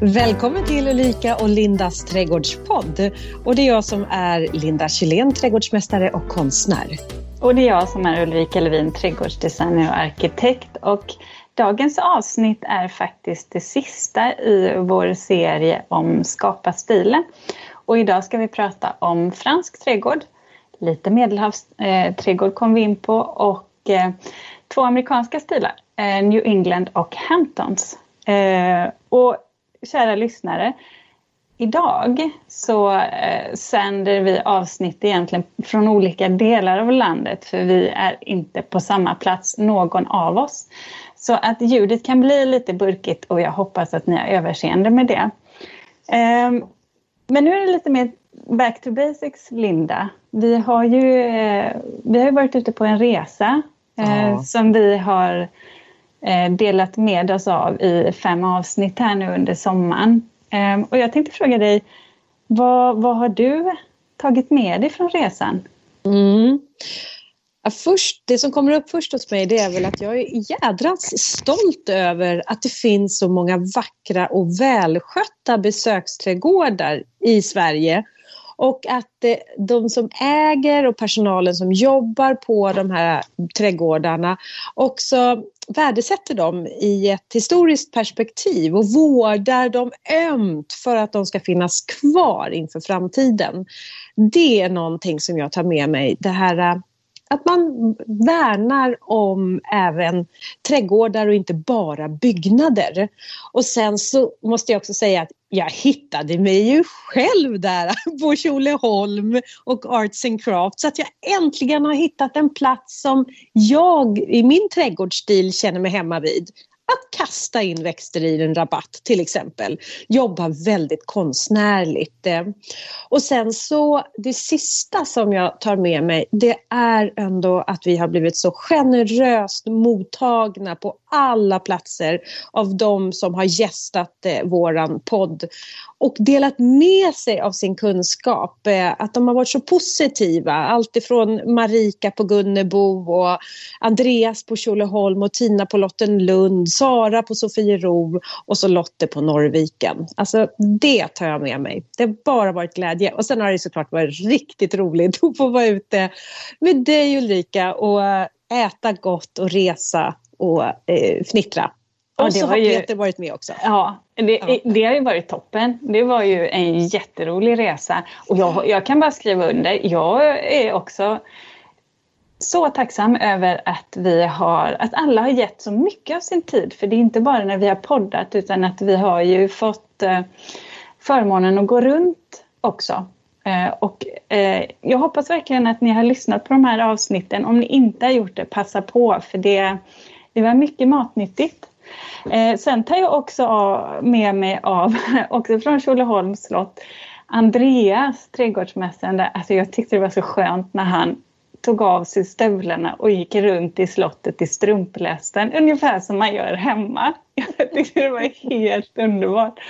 Välkommen till Ulrika och Lindas trädgårdspodd. Och det är jag som är Linda Kjellén, trädgårdsmästare och konstnär. Och det är jag som är Ulrika Levin, trädgårdsdesigner och arkitekt. Och dagens avsnitt är faktiskt det sista i vår serie om Skapa stilen. Och idag ska vi prata om fransk trädgård. Lite medelhavsträdgård eh, kom vi in på och eh, två amerikanska stilar, eh, New England och Hamptons. Eh, och kära lyssnare, idag så eh, sänder vi avsnitt egentligen från olika delar av landet för vi är inte på samma plats någon av oss. Så att ljudet kan bli lite burkigt och jag hoppas att ni har överseende med det. Eh, men nu är det lite mer back to basics, Linda. Vi har ju eh, vi har varit ute på en resa eh, ja. som vi har Eh, delat med oss av i fem avsnitt här nu under sommaren. Ehm, och jag tänkte fråga dig, vad, vad har du tagit med dig från resan? Mm. Ja, först, det som kommer upp först hos mig det är väl att jag är jädrans stolt över att det finns så många vackra och välskötta besöksträdgårdar i Sverige. Och att eh, de som äger och personalen som jobbar på de här trädgårdarna också värdesätter dem i ett historiskt perspektiv och vårdar dem ömt för att de ska finnas kvar inför framtiden. Det är någonting som jag tar med mig. Det här att man värnar om även trädgårdar och inte bara byggnader. Och sen så måste jag också säga att jag hittade mig ju själv där på Tjolöholm och Arts and Crafts. Så att jag äntligen har hittat en plats som jag i min trädgårdsstil känner mig hemma vid att kasta in växter i en rabatt till exempel. Jobba väldigt konstnärligt. Eh, och sen så det sista som jag tar med mig det är ändå att vi har blivit så generöst mottagna på alla platser av de som har gästat eh, våran podd och delat med sig av sin kunskap. Eh, att de har varit så positiva. Alltifrån Marika på Gunnebo och Andreas på Tjolöholm och Tina på Lottenlund, Sara på Sofiero och så Lotte på Norrviken. Alltså det tar jag med mig. Det har bara varit glädje. Och sen har det såklart varit riktigt roligt att få vara ute med dig Ulrika och eh, äta gott och resa och eh, fnittra. Och ja, så har ju, Peter varit med också. Ja, det, ja. det har ju varit toppen. Det var ju en jätterolig resa. Och jag, jag kan bara skriva under. Jag är också så tacksam över att vi har, att alla har gett så mycket av sin tid. För det är inte bara när vi har poddat utan att vi har ju fått eh, förmånen att gå runt också. Eh, och eh, jag hoppas verkligen att ni har lyssnat på de här avsnitten. Om ni inte har gjort det, passa på för det, det var mycket matnyttigt. Eh, sen tar jag också med mig av, också från Tjolöholms slott, Andreas, trädgårdsmästaren Alltså jag tyckte det var så skönt när han tog av sig stövlarna och gick runt i slottet i strumplästen, ungefär som man gör hemma. Jag tyckte det var helt underbart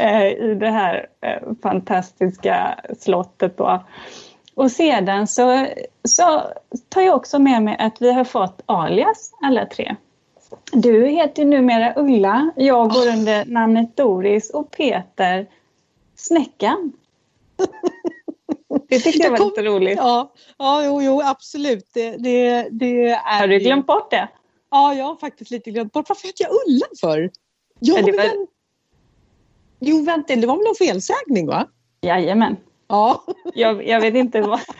eh, i det här eh, fantastiska slottet. Då. Och sedan så, så tar jag också med mig att vi har fått alias alla tre. Du heter numera Ulla, jag går under namnet Doris och Peter Snäckan. Det tyckte jag var lite roligt. Ja, ja jo, jo absolut. Det, det, det är har du glömt bort det? Ja, jag har faktiskt lite glömt bort. Varför heter jag Ulla för? Jag var... Jo, vänta, det var väl någon felsägning va? Jajamän. Ja. Jag, jag vet inte vad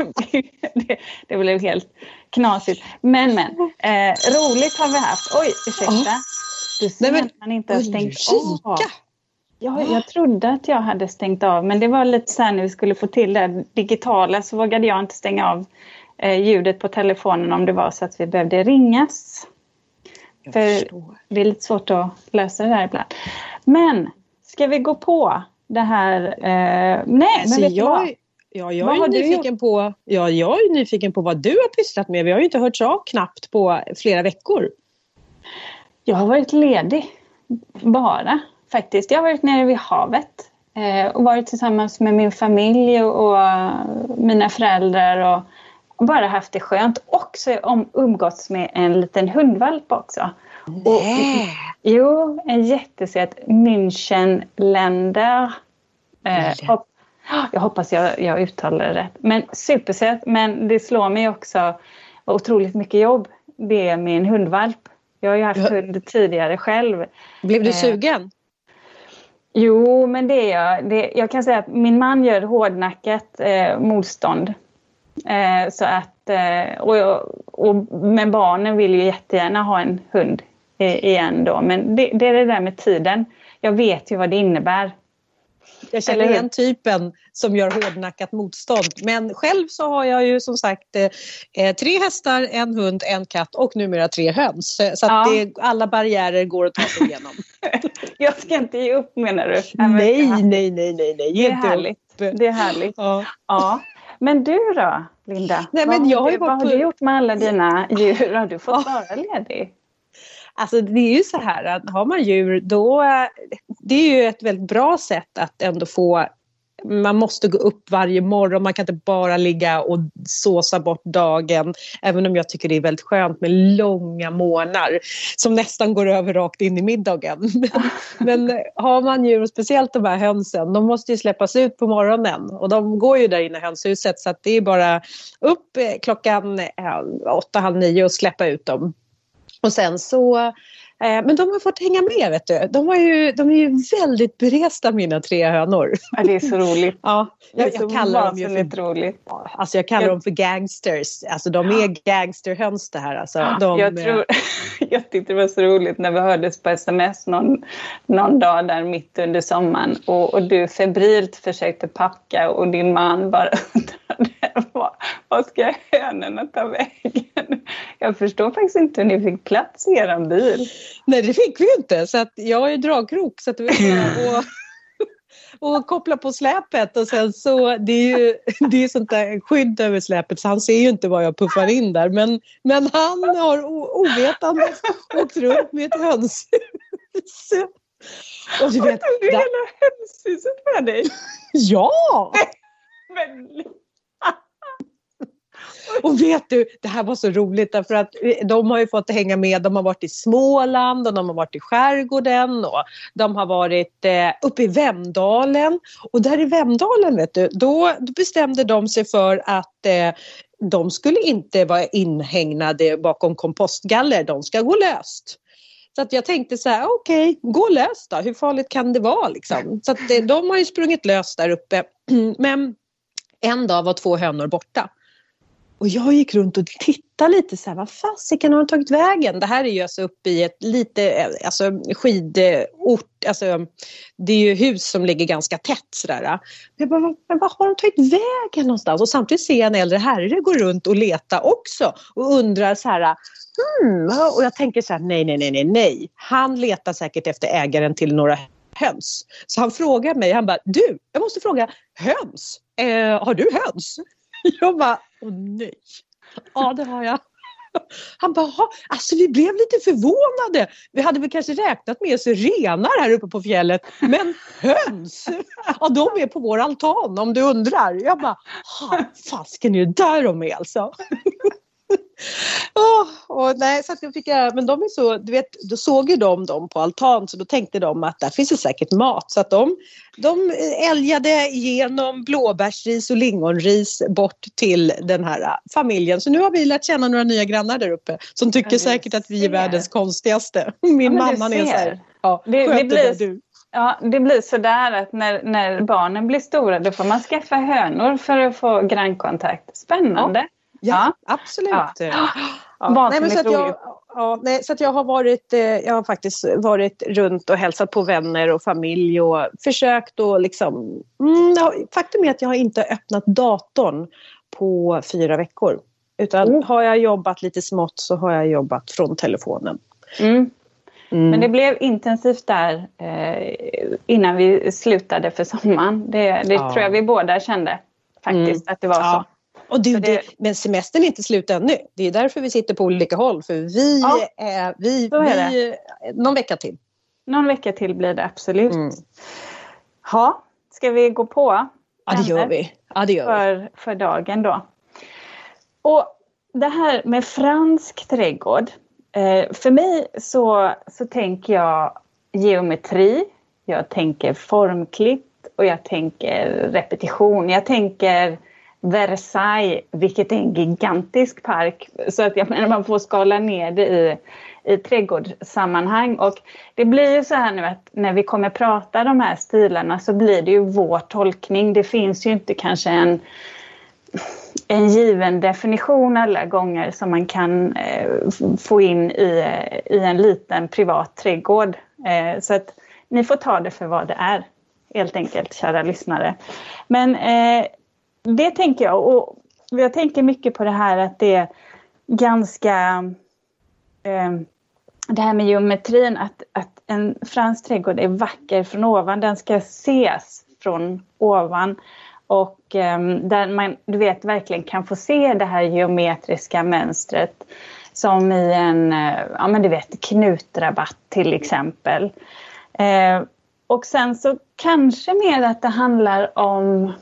det, det blev helt knasigt. Men men, eh, roligt har vi haft. Oj, ursäkta. Du ser Nej, men, man inte har stängt av. Ja, jag trodde att jag hade stängt av men det var lite så här när vi skulle få till det digitala så vågade jag inte stänga av eh, ljudet på telefonen om det var så att vi behövde ringas. Jag För förstår. det är lite svårt att lösa det där ibland. Men ska vi gå på det här? Eh, nej, men vet jag, du Ja, jag är nyfiken på, ja, jag är nyfiken på vad du har pysslat med. Vi har ju inte hört av knappt på flera veckor. Jag har varit ledig, bara faktiskt. Jag har varit nere vid havet eh, och varit tillsammans med min familj och, och mina föräldrar och bara haft det skönt och så om, umgåtts med en liten hundvalp också. Nej. jo, en jättesöt Münchenländer. Eh, hopp, jag hoppas jag, jag uttalar det rätt. Men supersöt, men det slår mig också otroligt mycket jobb. Det är min hundvalp. Jag har ju haft hund tidigare själv. Blev du sugen? Jo, men det är jag. Det, jag kan säga att min man gör hårdnackat eh, motstånd. Eh, så att, eh, och, och, men barnen vill ju jättegärna ha en hund igen då. Men det, det, är det där med tiden. Jag vet ju vad det innebär. Jag känner igen typen som gör hårdnackat motstånd. Men själv så har jag ju som sagt eh, eh tre hästar, en hund, en katt och numera tre höns. Så ja. det, alla barriärer går att ta sig igenom. jag ska inte ge upp menar du? Nej, nej, nej, nej, nej. Det är härligt. Upp. Det är härligt. Ja. ja. Men du då, Linda? Nej, men vad, jag har, du, vad har du gjort med alla dina djur? Har du fått vara ledig? Alltså det är ju så här att har man djur då, eh, det är ju ett väldigt bra sätt att ändå få man måste gå upp varje morgon, man kan inte bara ligga och såsa bort dagen. Även om jag tycker det är väldigt skönt med långa månader som nästan går över rakt in i middagen. Men, eh, har man djur, speciellt de här hönsen, de måste ju släppas ut på morgonen och de går ju där inne i hönshuset så att det är bara upp eh, klockan åtta, halv nio och släppa ut dem. Och sen så men de har fått hänga med vet du. De, har ju, de är ju väldigt beresta mina tre hönor. Ja, det är så roligt. ja, jag, jag kallar dem ju för, roligt. Alltså jag kallar jag, dem för gangsters. Alltså de är gangsterhöns det här. Alltså, de, jag, tror, jag tyckte det var så roligt när vi hördes på sms någon, någon dag där mitt under sommaren och, och du febrilt försökte packa och din man bara undrade vad, vad ska hönorna ta vägen? Jag förstår faktiskt inte hur ni fick plats i er bil. Nej, det fick vi ju inte. Så att jag har ju dragkrok så att du och, och koppla på släpet och sen så det är ju det är sånt där skydd över släpet så han ser ju inte vad jag puffar in där men, men han har ovetande åkt runt med ett hönshus. Och du vet, har du hela hönshuset med dig? Ja! Men och vet du, det här var så roligt därför att de har ju fått hänga med. De har varit i Småland och de har varit i skärgården och de har varit eh, uppe i Vemdalen. Och där i Vemdalen vet du, då, bestämde de sig för att eh, de skulle inte vara inhägnade bakom kompostgaller, de ska gå löst. Så att jag tänkte så här, okej, okay, gå löst då, hur farligt kan det vara liksom? Så att eh, de har ju sprungit löst där uppe. Men en dag var två hönor borta. Och jag gick runt och tittade lite så här, vad fasiken har de tagit vägen? Det här är ju alltså uppe i ett lite, eh, alltså skidort, alltså det är ju hus som ligger ganska tätt sådär. Jag bara, men vad har de tagit vägen någonstans? Och samtidigt ser jag en äldre herre gå runt och leta också och undrar så här, hmm, och jag tänker så här, nej, nej, nej, nej, nej. Han letar säkert efter ägaren till några höns. Så han frågar mig, han bara, du, jag måste fråga, höns? Eh, har du höns? Jag bara, åh nej. Ja, det har jag. Han bara, alltså vi blev lite förvånade. Vi hade väl kanske räknat med oss renar här uppe på fjället, men höns, ja de är på vår altan om du undrar. Jag bara, fasken är det där de är alltså? Oh, och nej, så att jag fick, men de är så, du vet, då såg ju de dem på altan så då tänkte de att där finns det säkert mat. Så att de, de älgade igenom blåbärsris och lingonris bort till den här familjen. Så nu har vi lärt känna några nya grannar där uppe som tycker säkert att vi är världens konstigaste. Min ja, mamma är så här, ja, det, det blir, du. Ja, det blir sådär att när, när barnen blir stora då får man skaffa hönor för att få grannkontakt. Spännande. Ja. Ja, absolut. Ja. Ja. Nej, men så, att jag, ja, nej, så att jag har varit, eh, jag har faktiskt varit runt och hälsat på vänner och familj och försökt att liksom... Mm, faktum är att jag har inte öppnat datorn på fyra veckor. Utan mm. har jag jobbat lite smått så har jag jobbat från telefonen. Mm. Mm. Men det blev intensivt där eh, innan vi slutade för sommaren. Det, det ja. tror jag vi båda kände faktiskt mm. att det var ja. så. Och du, det... Det, men semestern är inte slut ännu. Det är därför vi sitter på olika håll. För vi, ja, är, vi, är vi någon vecka till. Någon vecka till blir det absolut. Mm. Ja, ska vi gå på? Ja, det gör vi. Ja, det gör för, vi. för dagen då. och det här med fransk trädgård. Eh, för mig så, så tänker jag geometri, jag tänker formklipp och jag tänker repetition. Jag tänker Versailles, vilket är en gigantisk park. Så att jag menar, man får skala ner det i, i trädgårdssammanhang. Och det blir ju så här nu att när vi kommer prata de här stilarna så blir det ju vår tolkning. Det finns ju inte kanske en, en given definition alla gånger som man kan eh, få in i, i en liten privat trädgård. Eh, så att ni får ta det för vad det är helt enkelt, kära lyssnare. Men eh, det tänker jag. Och jag tänker mycket på det här att det är ganska... Eh, det här med geometrin, att, att en fransk trädgård är vacker från ovan. Den ska ses från ovan. Och eh, där man, du vet, verkligen kan få se det här geometriska mönstret. Som i en, eh, ja men du vet, knutrabatt till exempel. Eh, och sen så kanske mer att det handlar om,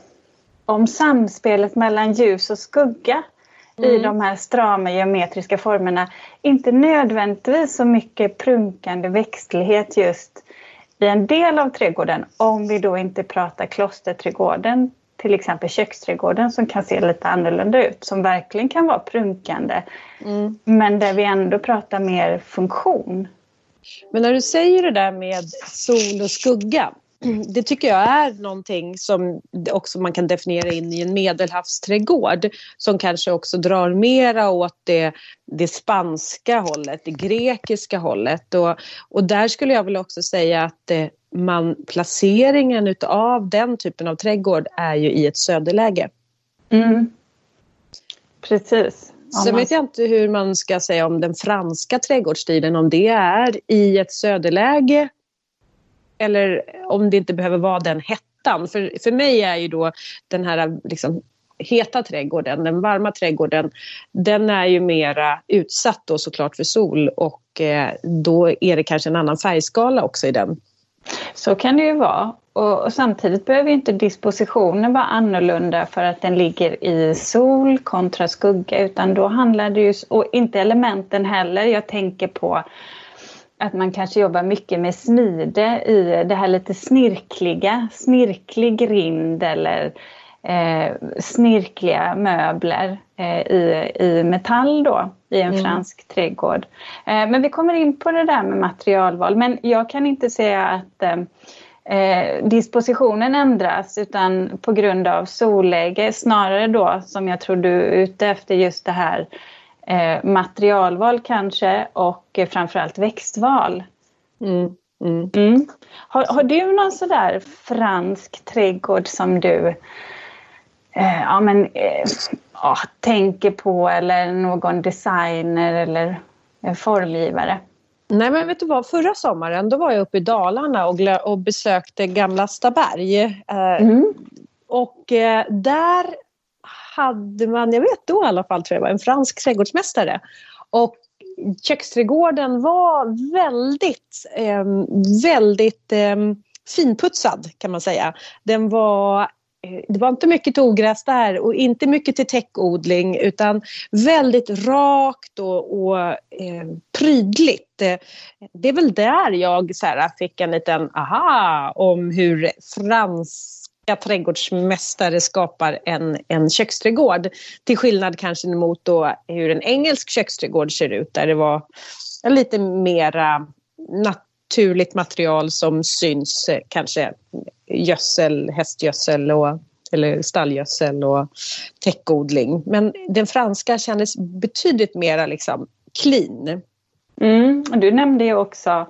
om samspelet mellan ljus och skugga mm. i de här strama geometriska formerna. Inte nödvändigtvis så mycket prunkande växtlighet just i en del av trädgården om vi då inte pratar klosterträdgården till exempel köksträdgården som kan se lite annorlunda ut, som verkligen kan vara prunkande. Mm. Men där vi ändå pratar mer funktion. Men när du säger det där med sol och skugga, det tycker jag är någonting som också man kan definiera in i en medelhavsträdgård som kanske också drar mera åt det, det spanska hållet, det grekiska hållet. Och, och där skulle jag väl också säga att eh, man, placeringen av den typen av trädgård är ju i ett söderläge. Mm. Precis. Sen vet jag inte hur man ska säga om den franska trädgårdsstilen, om det är i ett söderläge eller om det inte behöver vara den hettan. För, för mig är ju då den här liksom, heta trädgården, den varma trädgården, den är ju mera utsatt då såklart för sol och eh, då är det kanske en annan färgskala också i den. Så kan det ju vara. Och, och, samtidigt behöver inte dispositionen vara annorlunda för att den ligger i sol kontra skugga utan då handlar det ju, och inte elementen heller, jag tänker på att man kanske jobbar mycket med smide i det här lite snirkliga, snirklig rind eller eh, snirkliga möbler eh, i, i metall då i en mm. fransk trädgård. Eh, men vi kommer in på det där med materialval men jag kan inte säga att eh, eh, dispositionen ändras utan på grund av solläge snarare då som jag tror du är ute efter just det här eh, materialval kanske och eh, framförallt växtval. Mm. Mm. Mm. Har, har, du någon sådär fransk trädgård som du eh, ja, men, eh, ja, tänker på eller någon designer eller formgivare? Nej men vet du vad, förra sommaren då var jag uppe i Dalarna och, och besökte Gamla Staberg. Eh, mm. Och eh, där hade man, jag vet då i alla fall tror jag var en fransk trädgårdsmästare. Och köksträdgården var väldigt, eh, väldigt eh, finputsad kan man säga. Den var eh, det var inte mycket till ogräs där och inte mycket till täckodling utan väldigt rakt och, och eh, prydligt. Det är väl där jag så här, fick en liten aha om hur frans trädgårdsmästare skapar en, en köksträdgård. Till skillnad kanske mot då hur en engelsk köksträdgård ser ut där det var lite mera naturligt material som syns, eh, kanske gödsel, hästgödsel och, eller stallgödsel och täckodling. Men den franska kändes betydligt mera liksom clean. Mm, du nämnde ju också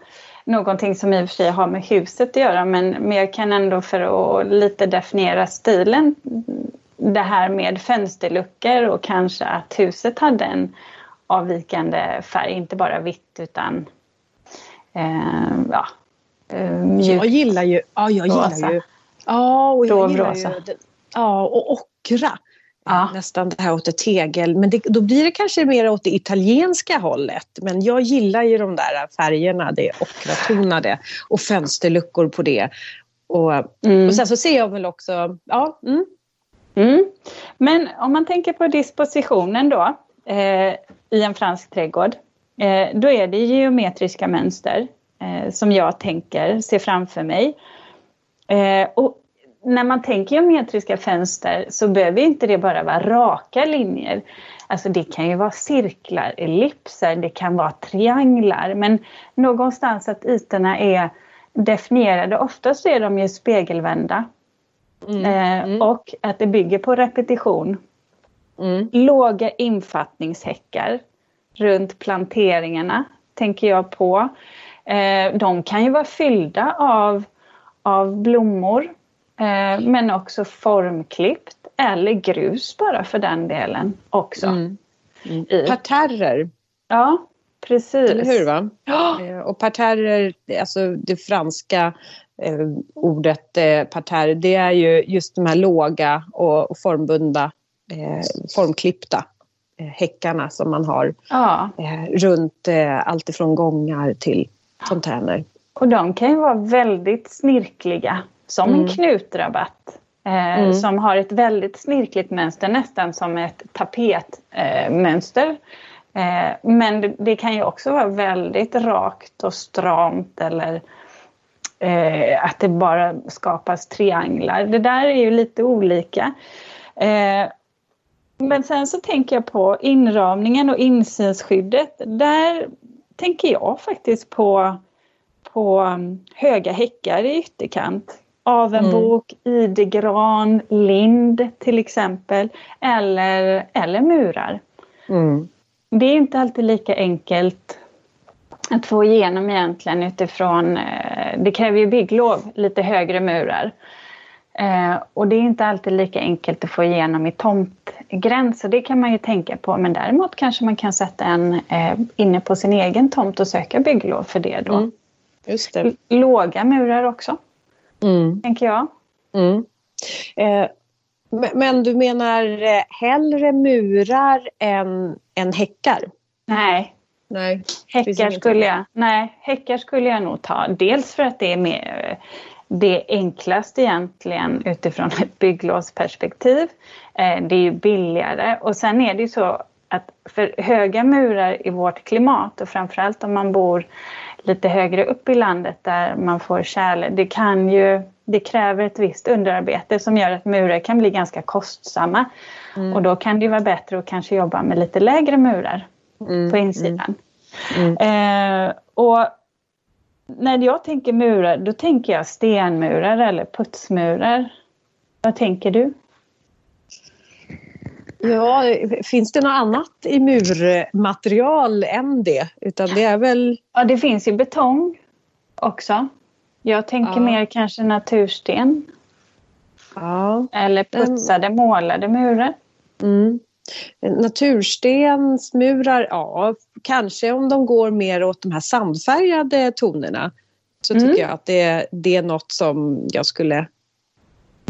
någonting som i och för sig har med huset att göra men, men jag kan ändå för att lite definiera stilen det här med fönsterluckor och kanske att huset hade en avvikande färg, inte bara vitt utan eh, ja, eh, mjuk. Jag gillar ju, ja jag gillar rosa. ju, ja och jag gillar ju, ja och ockra ja. nästan det här åt ett tegel. Men det, då blir det kanske mer åt det italienska hållet. Men jag gillar ju de där färgerna, det ockratonade och fönsterluckor på det. Och, mm. och sen så ser jag väl också, ja, mm. Mm. Men om man tänker på dispositionen då eh, i en fransk trädgård. Eh, då är det geometriska mönster eh, som jag tänker, ser framför mig. Eh, och när man tänker geometriska fönster så behöver inte det bara vara raka linjer. Alltså det kan ju vara cirklar, ellipser, det kan vara trianglar men någonstans att ytorna är definierade. Oftast är de ju spegelvända. Mm. Eh, mm. Och att det bygger på repetition. Mm. Låga infattningshäckar runt planteringarna tänker jag på. Eh, de kan ju vara fyllda av, av blommor men också formklippt eller grus bara för den delen också. Mm. Mm. Parterrer. Ja, precis. Eller hur? Va? Ja. Och parterrer, alltså det franska eh, ordet eh, parterre, det är ju just de här låga och, och formbundna, eh, formklippta eh, häckarna som man har ja. eh, runt eh, alltifrån gångar till fontäner. Och de kan ju vara väldigt snirkliga, som mm. en knutrabatt. Eh, mm. Som har ett väldigt snirkligt mönster, nästan som ett tapetmönster. Eh, men det, det, kan ju också vara väldigt rakt och stramt eller eh, att det bara skapas trianglar. Det där är ju lite olika. Eh, men sen så tänker jag på inramningen och insynsskyddet. Där tänker jag faktiskt på, på um, höga häckar i ytterkant. Avenbok, mm. idegran, lind till exempel. Eller, eller murar. Mm. Det är inte alltid lika enkelt att få igenom egentligen utifrån, eh, det kräver ju bygglov, lite högre murar. Eh, och det är inte alltid lika enkelt att få igenom i tomtgränser, det kan man ju tänka på. Men däremot kanske man kan sätta en eh, inne på sin egen tomt och söka bygglov för det då. Mm. Just det. Låga murar också, mm. tänker jag. Mm. Eh, men du menar hellre murar än, än häckar? Nej, Nej, häckar skulle, jag, nej, häckar skulle jag nog ta. Dels för att det är mer, det enklaste egentligen utifrån ett bygglovsperspektiv. Eh, det är ju billigare och sen är det ju så att för höga murar i vårt klimat och framförallt om man bor lite högre upp i landet där man får kärle, det kan ju det kräver ett visst underarbete som gör att murar kan bli ganska kostsamma. Mm. Och då kan det vara bättre att kanske jobba med lite lägre murar mm. på insidan. Mm. Eh, och när jag tänker murar, då tänker jag stenmurar eller putsmurar. Vad tänker du? Ja, finns det något annat i murmaterial än det? Utan det är väl... Ja, det finns ju betong också. Jag tänker ja. mer kanske natursten. Ja. Eller putsade, målade murar. Mm. Naturstensmurar, ja, kanske om de går mer åt de här sandfärgade tonerna. Så mm. tycker jag att det, det är något som jag skulle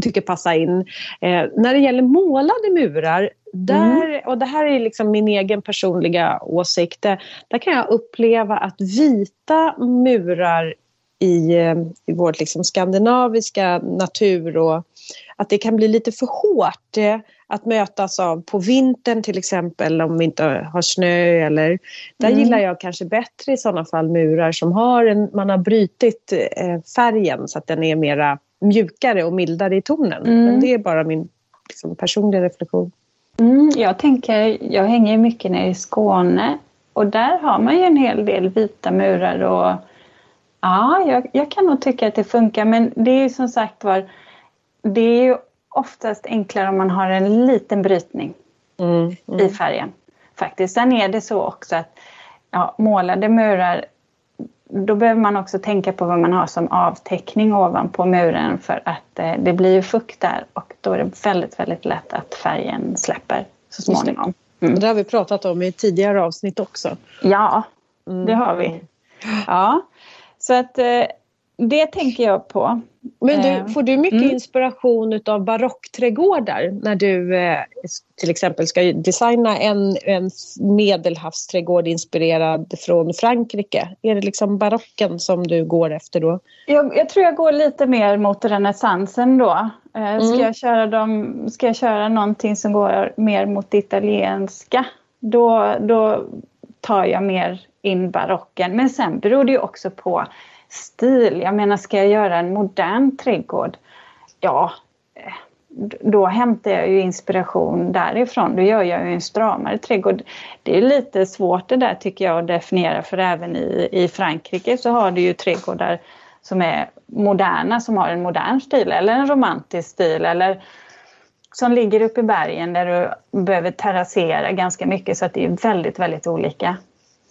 tycker passar in. Eh, när det gäller målade murar, där, mm. och det här är liksom min egen personliga åsikt, där kan jag uppleva att vita murar i, eh, i vår liksom skandinaviska natur och att det kan bli lite för hårt eh, att mötas av på vintern till exempel om vi inte har snö eller där mm. gillar jag kanske bättre i sådana fall murar som har en, man har brytit eh, färgen så att den är mera mjukare och mildare i tonen. Mm. Men det är bara min liksom, personliga reflektion. Mm, jag tänker, jag hänger mycket nere i Skåne och där har man ju en hel del vita murar och ja, jag, jag kan nog tycka att det funkar men det är ju som sagt var det är ju oftast enklare om man har en liten brytning mm, mm. i färgen. Faktiskt. Sen är det så också att ja, målade murar då behöver man också tänka på vad man har som avtäckning ovanpå muren för att eh, det blir ju fukt där och då är det väldigt, väldigt lätt att färgen släpper så småningom. Mm. Det har vi pratat om i tidigare avsnitt också. Ja, mm. det har vi. Ja, så att eh, det tänker jag på. Men du, får du mycket mm. inspiration av barockträdgårdar när du eh, till exempel ska designa en, en medelhavsträdgård inspirerad från Frankrike? Är det liksom barocken som du går efter då? Jag, jag tror jag går lite mer mot renässansen då. Eh, ska, mm. jag köra dem, ska jag köra någonting som går mer mot det italienska då, då tar jag mer in barocken. Men sen beror det ju också på stil. Jag menar, ska jag göra en modern trädgård? Ja, då hämtar jag ju inspiration därifrån. Då gör jag ju en stramare trädgård. Det är lite svårt det där tycker jag att definiera för även i, i Frankrike så har du ju trädgårdar som är moderna, som har en modern stil eller en romantisk stil eller som ligger uppe i bergen där du behöver terrassera ganska mycket så att det är väldigt, väldigt olika.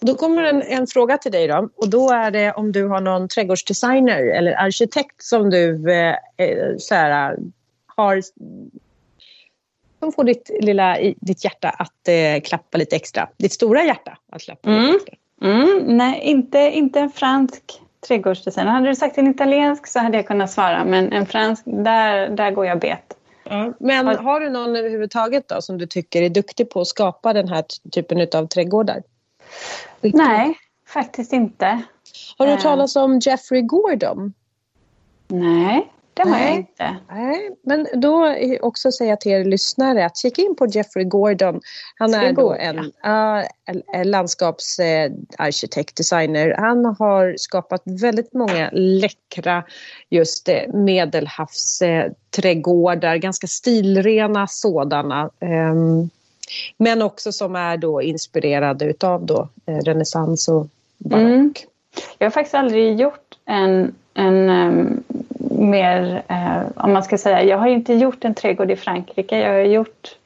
Då kommer en, en, fråga till dig då och då är det om du har någon trädgårdsdesigner eller arkitekt som du eh, eh så här, har som får ditt, lilla, ditt hjärta att eh, klappa lite extra. Ditt stora hjärta att klappa mm. lite extra. Mm, nej, inte, inte en fransk trädgårdsdesigner. Hade du sagt en italiensk så hade jag kunnat svara men en fransk, där, där går jag bet. Ja, men har du någon överhuvudtaget då som du tycker är duktig på att skapa den här typen av trädgårdar? Nej, faktiskt inte. Har du hört eh. talas om Jeffrey Gordon? Nej, det har jag inte. Nej, men då också säga till er lyssnare att kika in på Jeffrey Gordon. Han är då en, uh, en landskapsarkitekt, designer. Han har skapat väldigt många läckra just uh, medelhavsträdgårdar, ganska stilrena sådana. Um, men också som är då inspirerade utav då eh, renässans och barock. Mm. Jag har faktiskt aldrig gjort en, en um, mer, uh, om man ska säga, jag har inte gjort en trädgård i Frankrike. Jag har gjort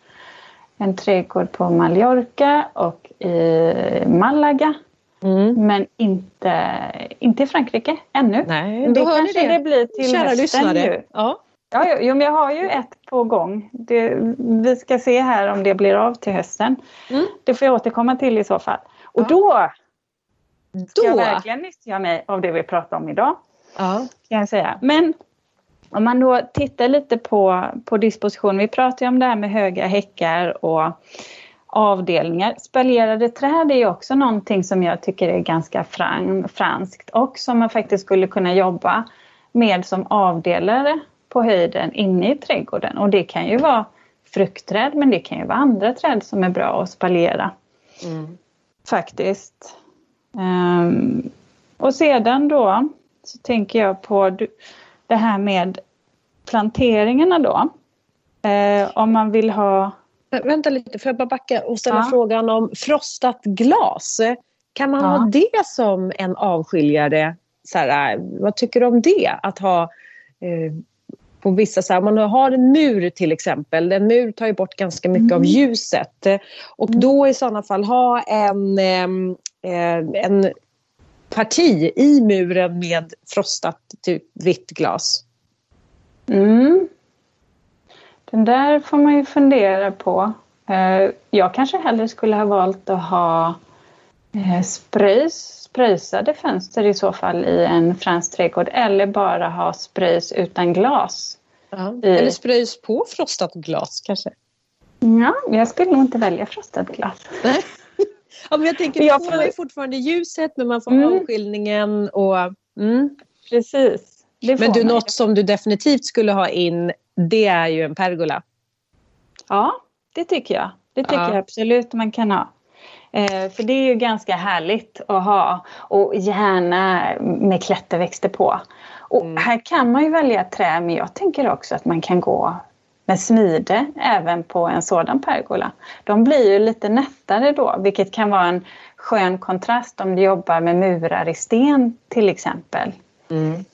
en trädgård på Mallorca och i Malaga. Mm. Men inte, inte i Frankrike ännu. Nej, då det kanske det. det blir till Kära hösten lyssnare. nu. Ja. Ja, jo, men jag har ju ett på gång. Det, vi ska se här om det blir av till hösten. Mm. Det får jag återkomma till i så fall. Och ja. då ska jag verkligen nyttja mig av det vi pratar om idag. Ja. Kan jag säga. Men om man då tittar lite på, på disposition. Vi pratar ju om det här med höga häckar och avdelningar. Spaljerade träd är ju också någonting som jag tycker är ganska fran, franskt och som man faktiskt skulle kunna jobba med som avdelare på höjden inne i trädgården. Och det kan ju vara fruktträd men det kan ju vara andra träd som är bra att spalera. Mm. Faktiskt. Um, och sedan då så tänker jag på det här med planteringarna då. Uh, om man vill ha... Vänta lite, får jag bara backa och ställa ja. frågan om frostat glas. Kan man ja. ha det som en avskiljare? Så här, vad tycker du om det? Att ha eh, på vissa, så här, man har en mur till exempel, en mur tar ju bort ganska mycket mm. av ljuset. Och mm. då i sådana fall ha en, eh, en parti i muren med frostat typ vitt glas. Mm. Den där får man ju fundera på. Eh, jag kanske hellre skulle ha valt att ha eh, sprays spröjsade fönster i så fall i en fransk trädgård eller bara ha spröjs utan glas. Ja. I... Eller spröjs på frostat glas kanske? Ja, jag skulle nog inte välja frostat glas. Nej. Ja, men jag tänker, jag får man ju fortfarande ljuset men man får mm. avskiljningen och... Mm. Precis. Men du, något som du definitivt skulle ha in det är ju en pergola. Ja, det tycker jag. Det tycker ja. jag absolut man kan ha. Eh, för det är ju ganska härligt att ha och gärna med klätterväxter på. Och mm. här kan man ju välja trä men jag tänker också att man kan gå med smide även på en sådan pergola. De blir ju lite nättare då vilket kan vara en skön kontrast om du jobbar med murar i sten till exempel. Mm.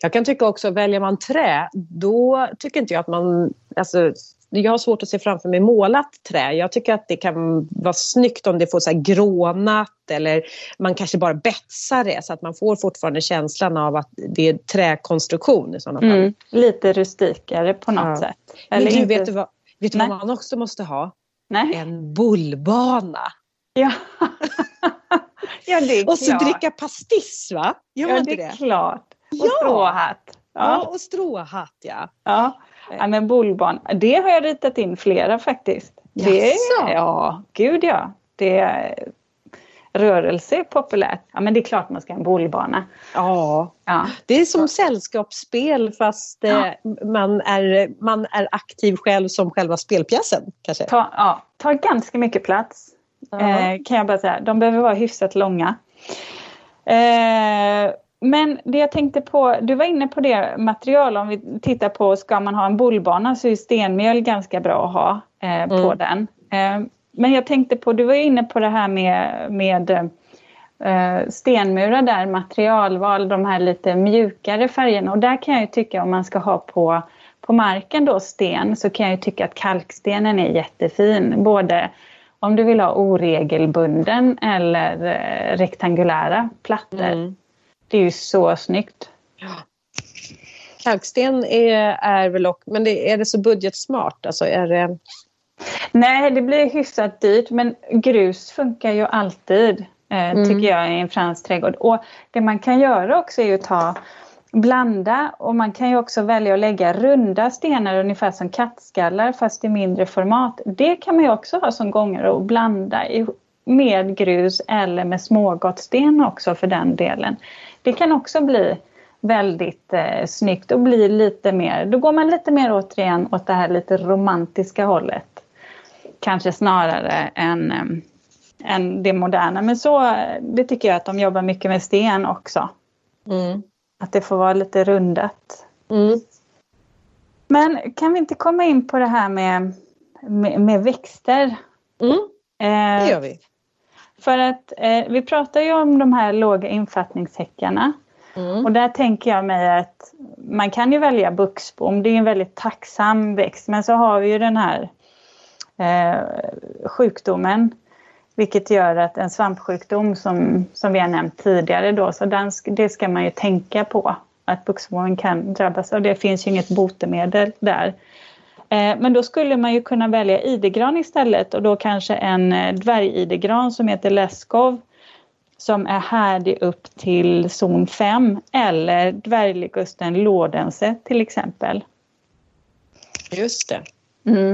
Jag kan tycka också, väljer man trä, då tycker inte jag att man... Alltså, jag har svårt att se framför mig målat trä. Jag tycker att det kan vara snyggt om det får så här grånat eller man kanske bara betsar det så att man får fortfarande känslan av att det är träkonstruktion i sådana fall. Mm, lite rustikare på något ja. sätt. Eller Men du, inte... vet du, vad, vet du vad man också måste ha? Nej. En bullbana. Ja. ja, det är Och så dricka pastis va? Gör ja, det är det? klart. Och Ja. stråhatt. Ja, Ja. och stråhatt ja. Ja. ja, men bollbarn, det har jag ritat in flera faktiskt. Det, Jaså? ja, gud ja. Det är, rörelse är populärt. Ja, men det är klart man ska ha en bollbana. Ja, Ja. det är som sällskapsspel fast eh, man, är, man är aktiv själv som själva spelpjäsen kanske. Ta, ja, tar ganska mycket plats. Ja. Eh, kan jag bara säga. De behöver vara hyfsat långa. Eh, men det jag tänkte på, du var inne på det material om vi tittar på, ska man ha en bollbana så är stenmjöl ganska bra att ha eh, på Mm. den. Eh, men jag tänkte på, du var inne på det här med, med eh, stenmurar där, materialval, de här lite mjukare färgerna och där kan jag ju tycka om man ska ha på på marken då sten så kan jag ju tycka att kalkstenen är jättefin. Både om du vill ha oregelbunden eller eh, rektangulära plattor. Mm. Det är ju så snyggt. Kalksten är, är väl också, men det, är det så budgetsmart? Alltså är det, Nej, det blir hyfsat dyrt men grus funkar ju alltid eh, Mm. tycker jag i en fransk trädgård. Och det man kan göra också är att ta blanda och man kan ju också välja att lägga runda stenar ungefär som kattskallar fast i mindre format. Det kan man ju också ha som gånger och blanda med grus eller med smågottsten också för den delen. Det kan också bli väldigt eh, snyggt och bli lite mer, då går man lite mer återigen åt det här lite romantiska hållet. Kanske snarare än, eh, än det moderna. Men så, det tycker jag att de jobbar mycket med sten också. mm. Att det får vara lite rundat. Mm. Men kan vi inte komma in på det här med, med, med växter? Mm. Eh, Det gör vi. För att eh, vi pratar ju om de här låga infattningshäckarna. Mm. Och där tänker jag mig att man kan ju välja buxbom, det är en väldigt tacksam växt. Men så har vi ju den här eh, sjukdomen. Vilket gör att en svampsjukdom som, som vi har nämnt tidigare då, så den, det ska man ju tänka på. Att buxbomen kan drabbas av det. finns ju inget botemedel där. Eh, men då skulle man ju kunna välja idegran istället och då kanske en eh, dvärgidegran som heter Leskov som är härdig upp till zon 5 eller dvärgligusten Lordense till exempel. Just det.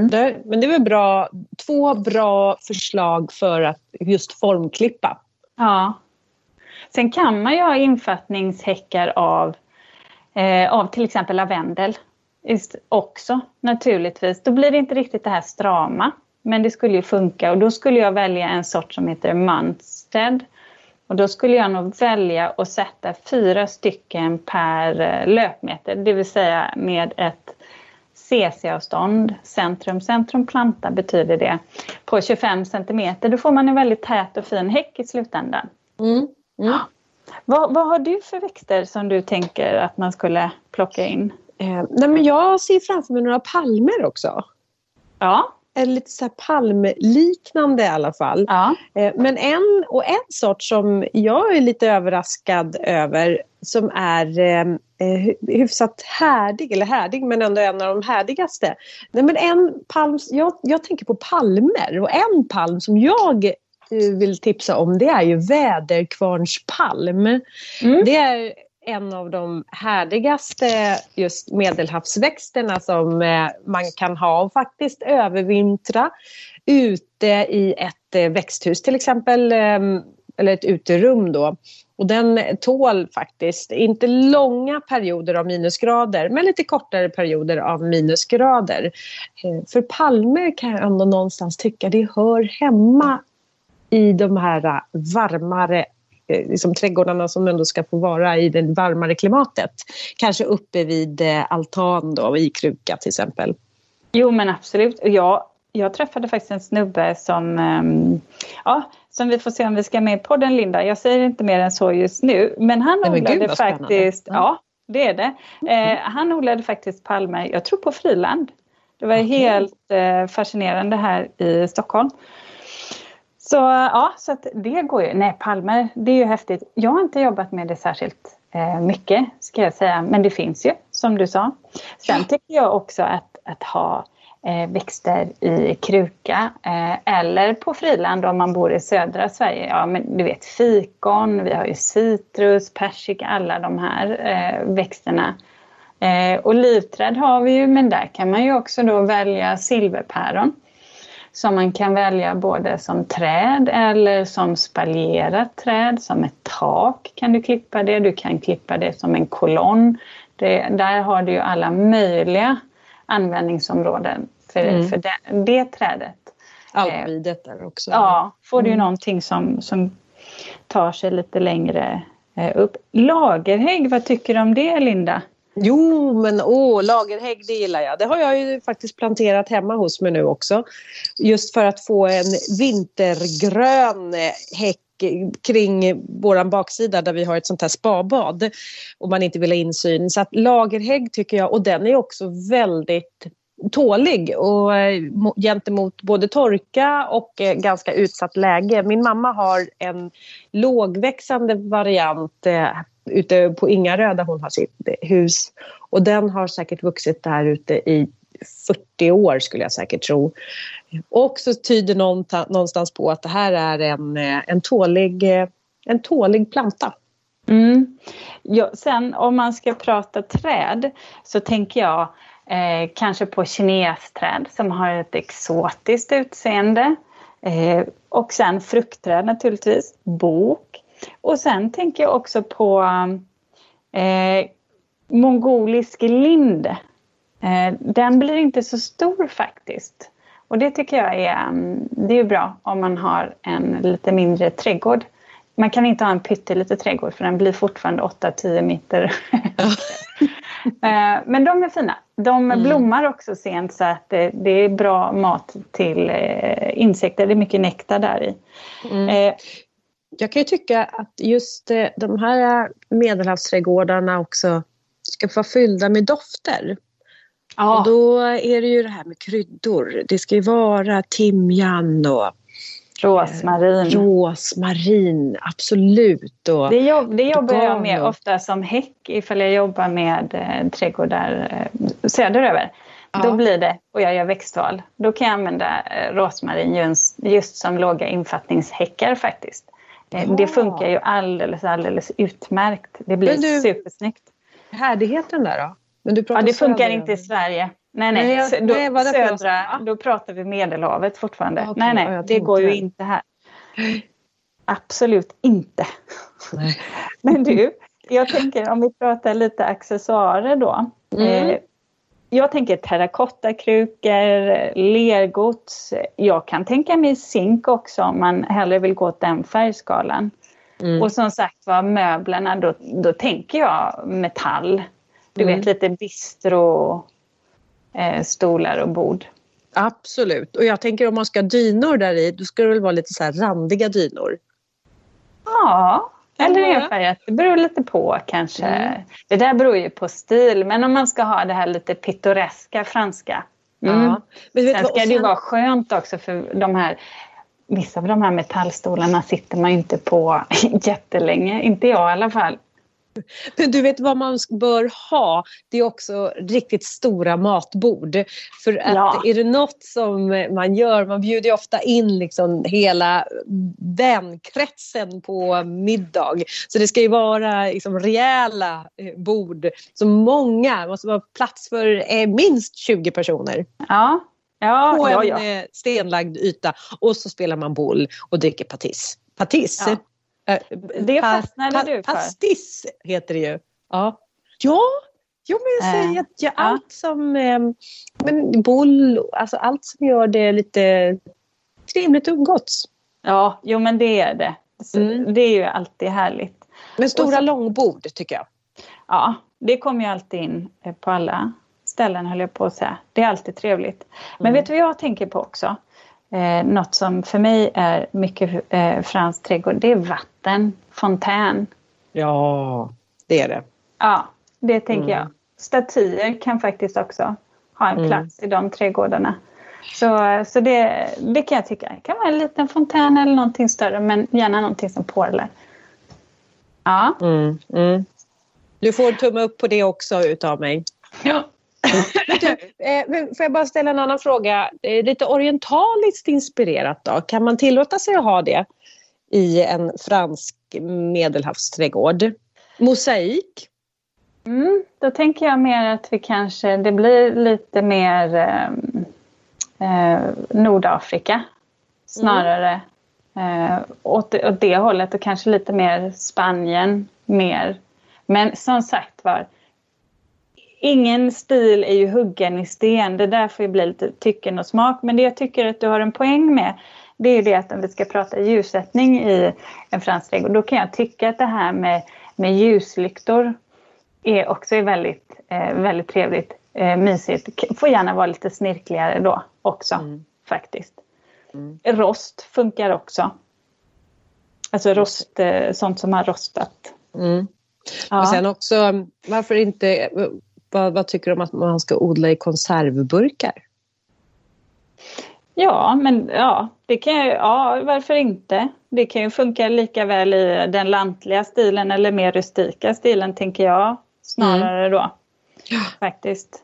Där, men det är väl bra, två bra förslag för att just formklippa. Ja. Sen kan man ju ha infattningshäckar av, eh, av till exempel lavendel också naturligtvis. Då blir det inte riktigt det här strama. Men det skulle ju funka och då skulle jag välja en sort som heter Munstead. Och då skulle jag nog välja att sätta fyra stycken per eh, löpmeter, det vill säga med ett CC-avstånd, centrum, centrum planta betyder det, på 25 centimeter. Då får man en väldigt tät och fin häck i slutändan. Mm. Mm. Vad, vad har du för växter som du tänker att man skulle plocka in? Eh, nej men jag ser framför mig några palmer också. Ja, Eller lite så palmliknande i alla fall. ja. Eh, Men en, och en sort som jag är lite överraskad över som är eh, eh, hyfsat härdig, eller härdig men ändå en av de härdigaste. Nej, men en palm, jag, jag tänker på palmer och en palm som jag eh, vill tipsa om det är ju väderkvarnspalm. Mm. Det är en av de härdigaste just medelhavsväxterna som eh, man kan ha och faktiskt övervintra ute i ett eh, växthus till exempel, ehm, eller ett uterum då. Och den tål faktiskt inte långa perioder av minusgrader men lite kortare perioder av minusgrader. Eh, för palmer kan jag ändå någonstans tycka det hör hemma i de här varmare liksom trädgårdarna som ändå ska få vara i det varmare klimatet. Kanske uppe vid eh, altan då, i kruka till exempel. Jo men absolut. Jag, jag träffade faktiskt en snubbe som, ehm, ja, som vi får se om vi ska med i podden Linda. Jag säger inte mer än så just nu. Men han Nej, men gud, odlade spännande. faktiskt, Ja. ja det är det. Eh, han odlade faktiskt palmer, jag tror på friland. Det var Okej. helt eh, fascinerande här i Stockholm. Så ja, så att det går ju. Nej, palmer, det är ju häftigt. Jag har inte jobbat med det särskilt eh, mycket ska jag säga, men det finns ju som du sa. Sen tycker jag också att, att ha eh, växter i kruka eh, eller på friland om man bor i södra Sverige. Ja, men du vet fikon, vi har ju citrus, persika, alla de här eh, växterna. Eh, olivträd har vi ju, men där kan man ju också då välja silverpäron som man kan välja både som träd eller som spaljerat träd, som ett tak kan du klippa det, du kan klippa det som en kolonn. Det, där har du ju alla möjliga användningsområden för, mm. för det, det trädet. Alpvidet där också. Ja, får du mm. någonting som, som tar sig lite längre eh, upp. Lagerhägg, vad tycker du om det Linda? Jo, men åh, lagerhägg det gillar jag. Det har jag ju faktiskt planterat hemma hos mig nu också. Just för att få en vintergrön eh, häck kring vår baksida där vi har ett sånt här spabad och man inte vill ha insyn. Så att lagerhägg tycker jag, och den är också väldigt tålig och eh, gentemot både torka och eh, ganska utsatt läge. Min mamma har en lågväxande variant ute på Ingarö där hon har sitt hus. Och den har säkert vuxit där ute i 40 år skulle jag säkert tro. Och så tyder någonstans på att det här är en, eh, en, tålig, eh, en tålig planta. Mm. Ja, sen om man ska prata träd så tänker jag eh, kanske på kinesträd som har ett exotiskt utseende. Eh, och sen fruktträd naturligtvis, bok. Och sen tänker jag också på eh, mongolisk lind. Eh, den blir inte så stor faktiskt. Och det tycker jag är, mm, det är bra om man har en lite mindre trädgård. Man kan inte ha en pytteliten trädgård för den blir fortfarande 8-10 meter. Eh, men de är fina. De mm. blommar också sent så att det, är bra mat till eh, insekter. Det är mycket nektar där i. Mm. Eh, jag kan ju tycka att just de här medelhavsträdgårdarna också ska få vara fyllda med dofter. Ja. Och då är det ju det här med kryddor. Det ska ju vara timjan och Rosmarin. Rosmarin, absolut. Och det, jobb, det jobbar jag med ofta som häck ifall jag jobbar med eh, trädgårdar eh, söderöver. Ja. Då blir det, och jag gör växtval, då kan jag använda eh, rosmarin just, just som låga infattningshäckar faktiskt. Eh, ja. Det funkar ju alldeles, alldeles utmärkt. Det blir du, supersnyggt. Härdigheten där då? Men du ja, det funkar inte i Sverige. Nej, nej. nej, då, nej södra, då pratar vi Medelhavet fortfarande. Okay, nej, nej, det går ju inte här. Absolut inte. Men du, jag tänker om vi pratar lite accessoarer då. Mm. Eh, jag tänker terrakottakrukor, lergods. Jag kan tänka mig zink också om man hellre vill gå åt den färgskalan. Mm. Och som sagt var möblerna, då, då tänker jag metall. Du mm. vet lite bistro eh, stolar och bord. Absolut. Och jag tänker om man ska ha dynor där i, då ska det väl vara lite så randiga dynor? Ja, eller enfärgat. Det beror lite på kanske. Mm. Det där beror ju på stil. Men om man ska ha det här lite pittoreska franska. Mm. Ja. Men vet sen ska sen... det ju vara skönt också för de här Vissa av de här metallstolarna sitter man ju inte på jättelänge. Inte jag i alla fall. Men du vet vad man bör ha? Det är också riktigt stora matbord. För att ja. är det något som man gör, man bjuder ofta in liksom hela vänkretsen på middag. Så det ska ju vara liksom rejäla eh, bord. Så många, det måste vara plats för eh, minst 20 personer. Ja. Ja, på ja, en ja. Eh, stenlagd yta. Och så spelar man boll och dricker patis. Patis, ja. Eh, det fastnade pa, du för. Pastis heter det ju. Ja, ja Jo, men jag säger att ja, allt som... Eh, men boll, alltså allt som gör det lite trevligt att umgås. Ja, jo men det är det. Mm. Det är ju alltid härligt. Men stora så, långbord tycker jag. Ja, det kommer ju alltid in eh, på alla ställen höll jag på att säga. Det är alltid trevligt. Men mm. vet du vad jag tänker på också? Eh, något som för mig är mycket eh, fransk trädgård, det är vatten, fontän. Ja, det är det. Ja, det tänker mm. jag. Statyer kan faktiskt också ha en mm. plats mm. i de trädgårdarna. Så, så det, det kan jag tycka. Det kan vara en liten fontän eller någonting större, men gärna någonting som porlar. Ja. Mm, mm. Du får tumme upp på det också utav mig. Ja. Eh, får jag bara ställa en annan fråga? Lite orientaliskt inspirerat då? Kan man tillåta sig att ha det i en fransk medelhavsträdgård? Mosaik? Mm, då tänker jag mer att vi kanske, det blir lite mer eh, eh Nordafrika snarare. Mm. Eh, åt, åt det hållet och kanske lite mer Spanien mer. Men som sagt var, ingen stil är ju huggen i sten. Det där får ju bli lite tycken och smak. Men det jag tycker att du har en poäng med det är det att om vi ska prata ljussättning i en fransk trädgård då kan jag tycka att det här med, med ljuslyktor är också väldigt, eh, väldigt trevligt, eh, mysigt. Får gärna vara lite snirkligare då också mm. faktiskt. Mm. Rost funkar också. Alltså rost, eh, sånt som har rostat. Mm. Ja. Och sen också, varför inte, vad, vad, tycker du om att man ska odla i konservburkar? Ja, men ja, det kan ju, ja, varför inte? Det kan ju funka lika väl i den lantliga stilen eller mer rustika stilen tänker jag snarare mm. då. Ja. Faktiskt.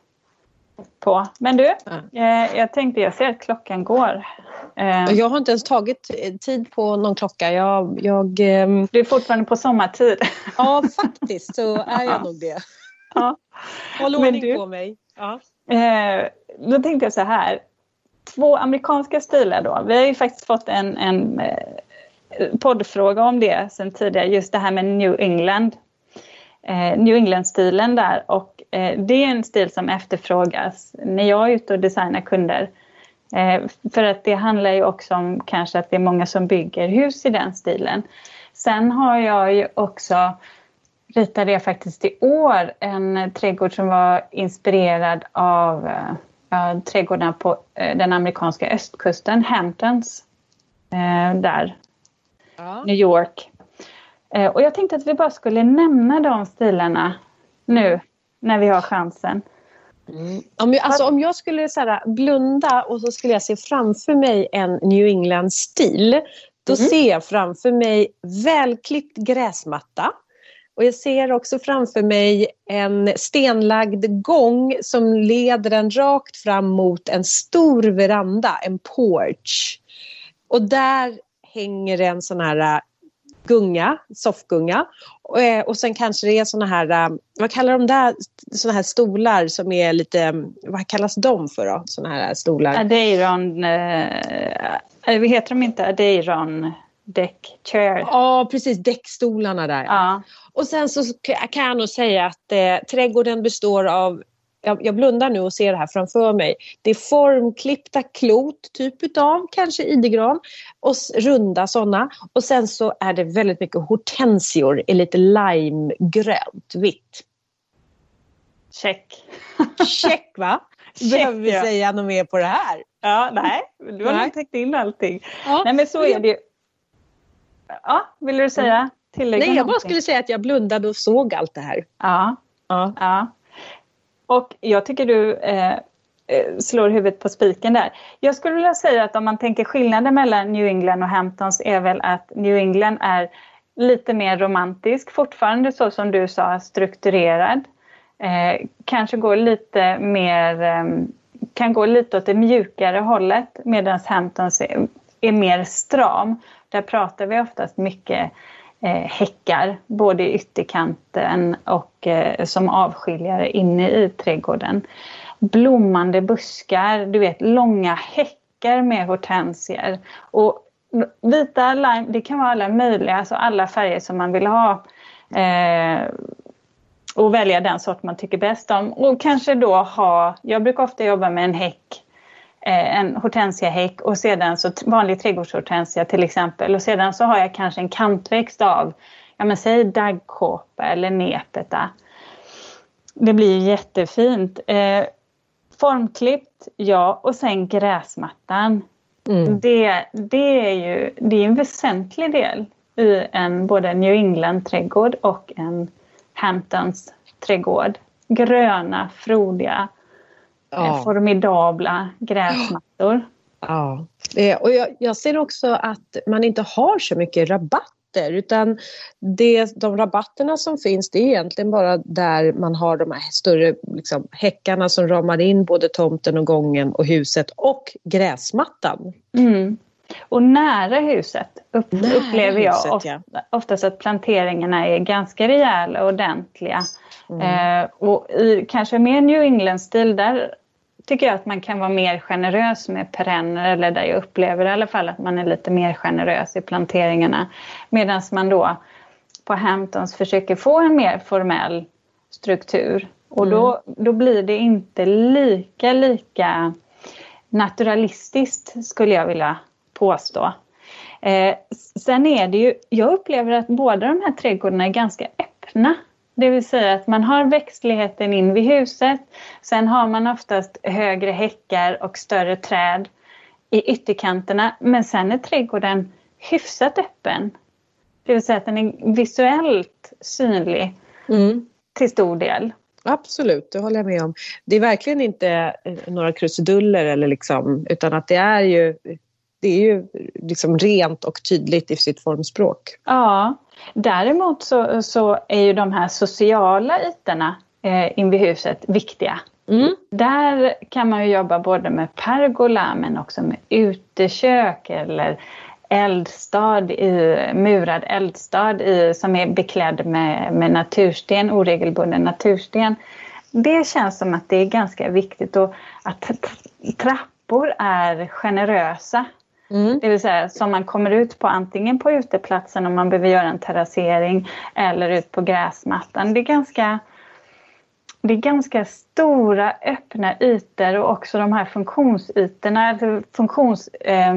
På. Men du, ja. eh, jag tänkte, jag ser att klockan går. Eh, jag har inte ens tagit tid på någon klocka. Jag, jag, eh, Du är fortfarande på sommartid. ja, faktiskt så är jag nog det. Ja. Håll ordning du, på mig. Ja. Eh, då tänkte jag så här. Två amerikanska stilar då. Vi har ju faktiskt fått en, en eh, poddfråga om det sen tidigare. Just det här med New England. Eh, New England-stilen där. Och eh, det är en stil som efterfrågas när jag är ute och designar kunder. Eh, för att det handlar ju också om kanske att det är många som bygger hus i den stilen. Sen har jag ju också ritade jag faktiskt i år en trädgård som var inspirerad av äh, trädgårdarna på äh, den amerikanska östkusten, Hamptons. Äh, där, ja. New York. Och jag tänkte att vi bara skulle nämna de stilarna nu när vi har chansen. Mm. Om, jag, alltså, om jag skulle så här, blunda och så skulle jag se framför mig en New England-stil. Då mm. ser jag framför mig välklippt gräsmatta. Och jag ser också framför mig en stenlagd gång som leder en rakt fram mot en stor veranda, en porch. Och där hänger en sån här äh, gunga, soffgunga. Och, eh, och sen kanske det är såna här, äh, vad kallar de där, såna här stolar som är lite, mm, vad kallas de för då? Såna här stolar? Adeiron, eh, eh vad heter de inte? Adeiron deck chair. Ja, precis, däckstolarna där. Ja. Och sen så kan jag nog säga att eh, trädgården består av jag, blundar nu och ser det här framför mig. Det är formklippta klot, typ utav kanske idegran, och runda sådana. Och sen så är det väldigt mycket hortensior i lite limegrönt, vitt. Check. Check va? Check, Behöver vi ja. säga något mer på det här? Ja, nej, du har nog täckt in allting. Ja. Nej men så är det Ja, vill du säga? Tillägga Nej, jag bara skulle säga att jag blundade och såg allt det här. Ja. ja. ja. Och jag tycker du eh, eh, slår huvudet på spiken där. Jag skulle vilja säga att om man tänker skillnaden mellan New England och Hamptons är väl att New England är lite mer romantisk, fortfarande så som du sa strukturerad. Eh, kanske går lite mer, eh, kan gå lite åt det mjukare hållet medan Hamptons är, är mer stram. Där pratar vi oftast mycket eh, häckar, både i ytterkanten och eh, som avskiljare inne i trädgården. Blommande buskar, du vet långa häckar med hortensier. Och vita lime, det kan vara alla möjliga, alltså alla färger som man vill ha. Eh, och välja den sort man tycker bäst om. Och kanske då ha, jag brukar ofta jobba med en häck en hortensiahäck och sedan så vanlig trädgårdshortensia till exempel och sedan så har jag kanske en kantväxt av, ja men säg daggkåpa eller nepeta. Det blir jättefint. Eh, formklippt, ja, och sen gräsmattan. Mm. Det, det är ju det är en väsentlig del i en både New England-trädgård och en Hamptons trädgård. Gröna, frodiga ja. formidabla gräsmattor. Ja, och jag, jag, ser också att man inte har så mycket rabatt rabatter utan det, de rabatterna som finns det är egentligen bara där man har de här större liksom, häckarna som ramar in både tomten och gången och huset och gräsmattan. Mm. Och nära huset upp, nära upplever jag huset, ofta, ja. oftast att planteringarna är ganska rejäla och ordentliga. Mm. Eh, och i kanske mer New England-stil där tycker jag att man kan vara mer generös med perenner eller där jag upplever i alla fall att man är lite mer generös i planteringarna. Medan man då på Hamptons försöker få en mer formell struktur. Och då, mm. då blir det inte lika, lika naturalistiskt skulle jag vilja påstå. Eh, sen är det ju, jag upplever att båda de här trädgårdarna är ganska öppna. Det vill säga att man har växtligheten in vid huset. Sen har man oftast högre häckar och större träd i ytterkanterna. Men sen är trädgården hyfsat öppen. Det vill säga att den är visuellt synlig mm. till stor del. Absolut, det håller jag med om. Det är verkligen inte eh, några krusiduller eller liksom, utan att det är ju det är ju liksom rent och tydligt i sitt formspråk. Ja, däremot så, så är ju de här sociala ytorna eh, invid huset viktiga. Mm. Där kan man ju jobba både med pergola men också med utekök eller eldstad i, murad eldstad i, som är beklädd med, med natursten, oregelbunden natursten. Det känns som att det är ganska viktigt och att trappor är generösa Mm. Det vill säga som man kommer ut på antingen på uteplatsen om man behöver göra en terrassering eller ut på gräsmattan. Det är ganska, det är ganska stora öppna ytor och också de här funktionsytorna, alltså funktions, eh,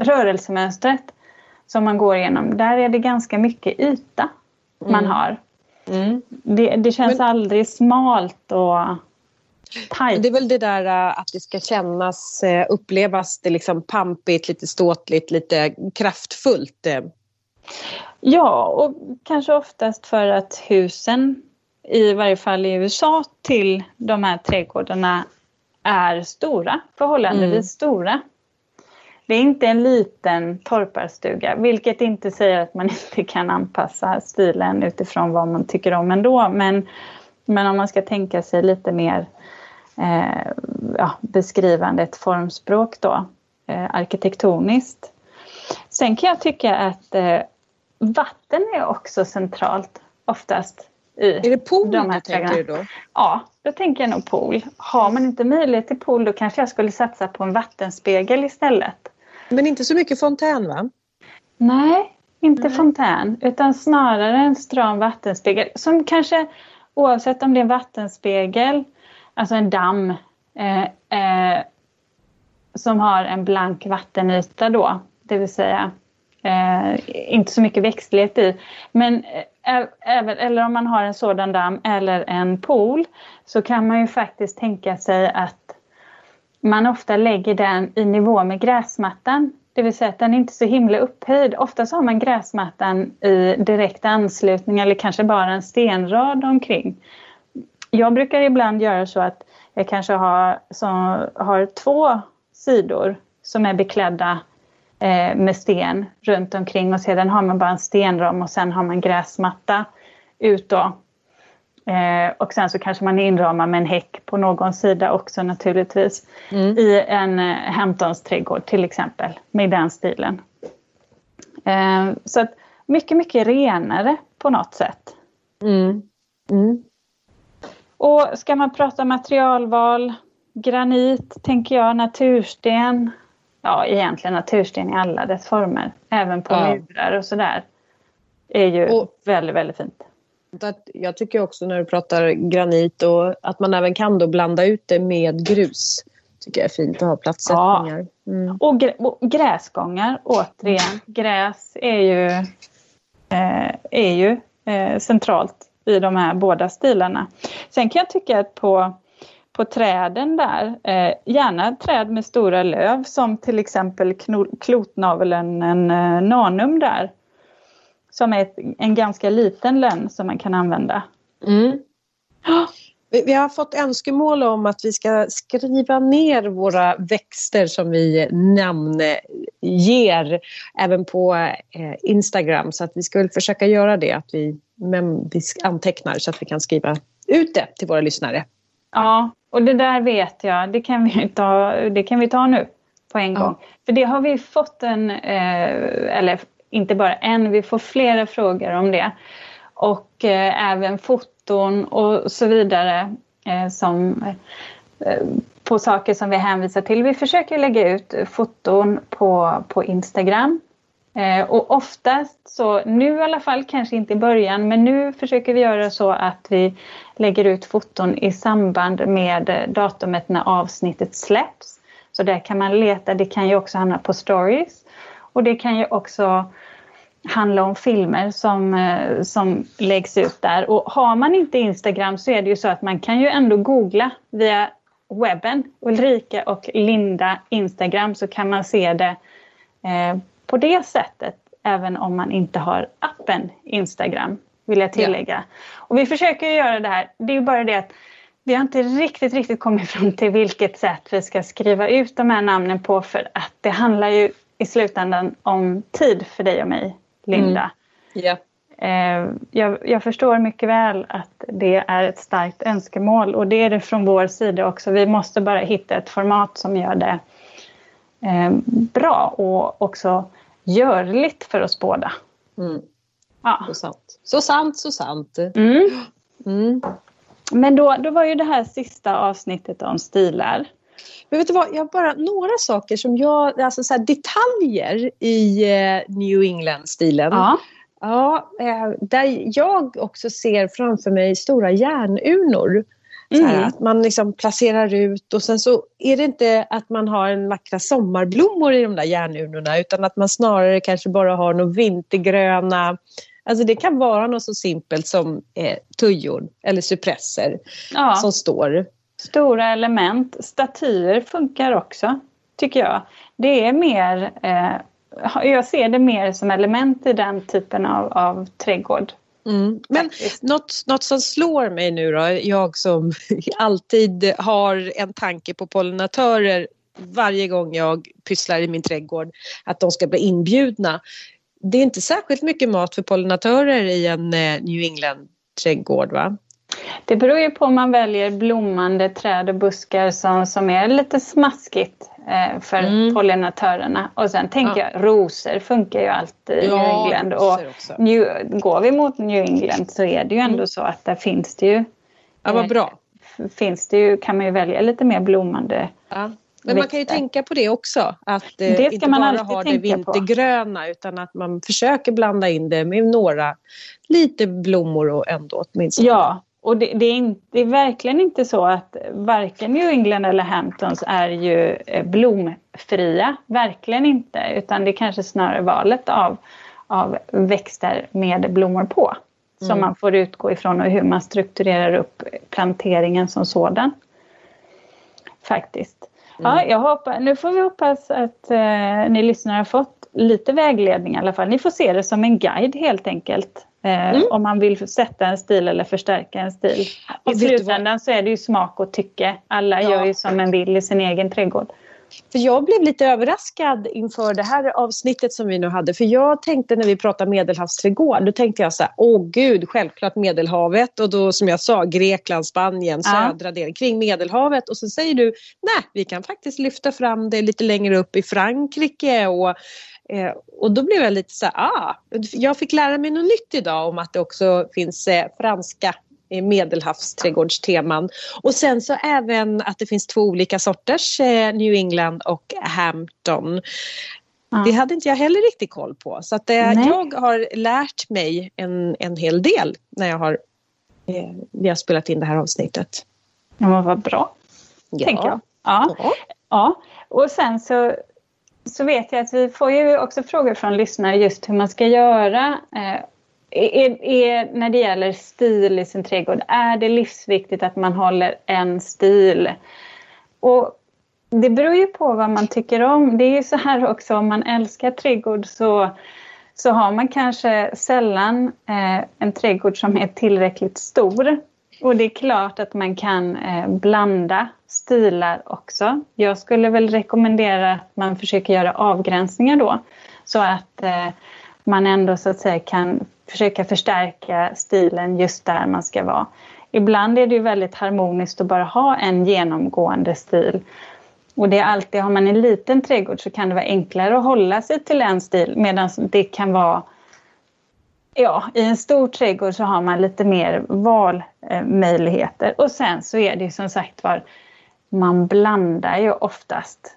rörelsemönstret som man går igenom. Där är det ganska mycket yta mm. man har. Mm. Det, det, känns Men... aldrig smalt och Tight. Det är väl det där äh, att det ska kännas, äh, upplevas det liksom pampigt, lite ståtligt, lite kraftfullt. Äh. Ja, och kanske oftast för att husen, i varje fall i USA, till de här trädgårdarna är stora, förhållandevis mm. stora. Det är inte en liten torparstuga, vilket inte säger att man inte kan anpassa stilen utifrån vad man tycker om ändå. Men, men om man ska tänka sig lite mer eh, ja, beskrivande ett formspråk då, eh, arkitektoniskt. Sen kan jag tycka att eh, vatten är också centralt oftast i Är det pool de här du tänker då? Ja, då tänker jag nog pool. Har man inte möjlighet till pool då kanske jag skulle satsa på en vattenspegel istället. Men inte så mycket fontän va? Nej, inte Nej. fontän utan snarare en stram vattenspegel som kanske oavsett om det är en vattenspegel alltså en damm eh, eh, som har en blank vattenyta då, det vill säga eh, inte så mycket växtlighet i. Men eh, även, eller om man har en sådan damm eller en pool så kan man ju faktiskt tänka sig att man ofta lägger den i nivå med gräsmattan. Det vill säga att den är inte så himla upphöjd. Ofta så har man gräsmattan i direkt anslutning eller kanske bara en stenrad omkring. Jag brukar ibland göra så att jag kanske har, som, har två sidor som är beklädda eh, med sten runt omkring och sedan har man bara en stenram och sen har man gräsmatta ut då. Eh, och sen så kanske man inramar med en häck på någon sida också naturligtvis. Mm. I en eh, Hamptons trädgård till exempel, med den stilen. Eh, så att mycket, mycket renare på något sätt. Mm. Mm. Och ska man prata materialval, granit tänker jag, natursten. Ja, egentligen natursten i alla dess former. Även på ja. murar och sådär. är ju och, väldigt, väldigt fint. Jag tycker också när du pratar granit och att man även kan då blanda ut det med grus. tycker jag är fint att ha platssättningar. Ja. Mm. Och, grä, och gräsgångar återigen. Gräs är ju, eh, är ju eh, centralt i de här båda stilarna. Sen kan jag tycka att på, på träden där, eh, gärna träd med stora löv som till exempel klotnaveln, en eh, nanum där. Som är ett, en ganska liten lönn som man kan använda. Mm. Vi har fått önskemål om att vi ska skriva ner våra växter som vi namnger även på eh, Instagram. Så att vi ska försöka göra det, att vi, men vi antecknar så att vi kan skriva ut det till våra lyssnare. Ja, och det där vet jag, det kan vi ta, det kan vi ta nu på en gång. För det har vi fått en, eh, eller inte bara en, vi får flera frågor om det. Och eh, även foton och så vidare eh, som, eh, på saker som vi hänvisar till. Vi försöker lägga ut foton på, på Instagram. Eh, och oftast så, nu i alla fall, kanske inte i början, men nu försöker vi göra så att vi lägger ut foton i samband med datumet när avsnittet släpps. Så där kan man leta, det kan ju också hamna på stories. Och det kan ju också handla om filmer som, eh, som läggs ut där. Och har man inte Instagram så är det ju så att man kan ju ändå googla via webben, Ulrika och Linda Instagram, så kan man se det eh, på det sättet även om man inte har appen Instagram, vill jag tillägga. Ja. Och vi försöker göra det här, det är bara det att vi har inte riktigt, riktigt kommit fram till vilket sätt vi ska skriva ut de här namnen på för att det handlar ju i slutändan om tid för dig och mig, Linda. Mm. Yeah. Jag, jag, förstår mycket väl att det är ett starkt önskemål och det är det från vår sida också. Vi måste bara hitta ett format som gör det eh, bra och också görligt för oss båda. Mm. Ja. Så sant, så sant. Så sant. Mm. Mm. Men då, då var ju det här sista avsnittet om stilar. Men vet du vad, jag har bara några saker som jag, alltså så detaljer i eh, New England-stilen. Ja. Ja, eh, där jag också ser framför mig stora järnurnor. Mm. att man liksom placerar ut och sen så är det inte att man har en vackra sommarblommor i de där järnurnorna utan att man snarare kanske bara har några vintergröna Alltså det kan vara något så simpelt som eh, tujor eller suppresser ja. som står. Stora element. Statyer funkar också, tycker jag. Det är mer... Eh, jag ser det mer som element i den typen av, av trädgård. Mm. Men något, något som slår mig nu då, jag som alltid har en tanke på pollinatörer varje gång jag pysslar i min trädgård, att de ska bli inbjudna det är inte särskilt mycket mat för pollinatörer i en eh, New England-trädgård va? Det beror ju på om man väljer blommande träd och buskar som, som är lite smaskigt eh, för mm. pollinatörerna. Och sen tänker ja. jag, rosor funkar ju alltid i ja, New England. Och New, går vi mot New England så är det ju ändå mm. så att där finns det ju... Ja, vad bra. Eh, finns det ju, kan man ju välja lite mer blommande ja. Men man kan ju tänka på det också. Att eh, det inte bara ha det vintergröna på. utan att man försöker blanda in det med några lite blommor och ändå åtminstone. Ja, och det, det, är inte, det, är verkligen inte så att varken New England eller Hamptons är ju eh, blomfria. Verkligen inte. Utan det är kanske snarare valet av, av växter med blommor på. Som mm. man får utgå ifrån och hur man strukturerar upp planteringen som sådan. Faktiskt. Ja, mm. jag hoppas, nu får vi hoppas att eh, ni lyssnare har fått lite vägledning i alla fall. Ni får se det som en guide helt enkelt. Eh, mm. Om man vill sätta en stil eller förstärka en stil. I slutändan så är det ju smak och tycke. Alla ja. gör ju som en vill i sin egen trädgård. För jag blev lite överraskad inför det här avsnittet som vi nu hade. För jag tänkte när vi pratade medelhavsträdgård, då tänkte jag så här, åh gud, självklart Medelhavet och då som jag sa Grekland, Spanien, södra ja. delen kring Medelhavet. Och så säger du, nej, vi kan faktiskt lyfta fram det lite längre upp i Frankrike och Eh, och då blev jag lite så här, ah, jag fick lära mig något nytt idag om att det också finns eh, franska medelhavsträdgårdsteman. Och sen så även att det finns två olika sorters eh, New England och Hampton. Ja. Det hade inte jag heller riktigt koll på. Så att, eh, jag har lärt mig en, en hel del när jag har, eh, vi har spelat in det här avsnittet. Ja, vad bra, ja. tänker jag. Ja. ja. Ja. Och sen så, så vet jag att vi får ju också frågor från lyssnare just hur man ska göra eh, är, är, när det gäller stil i sin trädgård, är det livsviktigt att man håller en stil? Och det beror ju på vad man tycker om. Det är ju så här också, om man älskar trädgård så, så har man kanske sällan eh, en trädgård som är tillräckligt stor. Och det är klart att man kan eh, blanda stilar också. Jag skulle väl rekommendera att man försöker göra avgränsningar då. Så att eh, man ändå så att säga kan försöka förstärka stilen just där man ska vara. Ibland är det ju väldigt harmoniskt att bara ha en genomgående stil. Och det är alltid, har man en liten trädgård så kan det vara enklare att hålla sig till en stil medan det kan vara Ja, i en stor trädgård så har man lite mer val valmöjligheter. Och sen så är det som sagt var, man blandar ju oftast.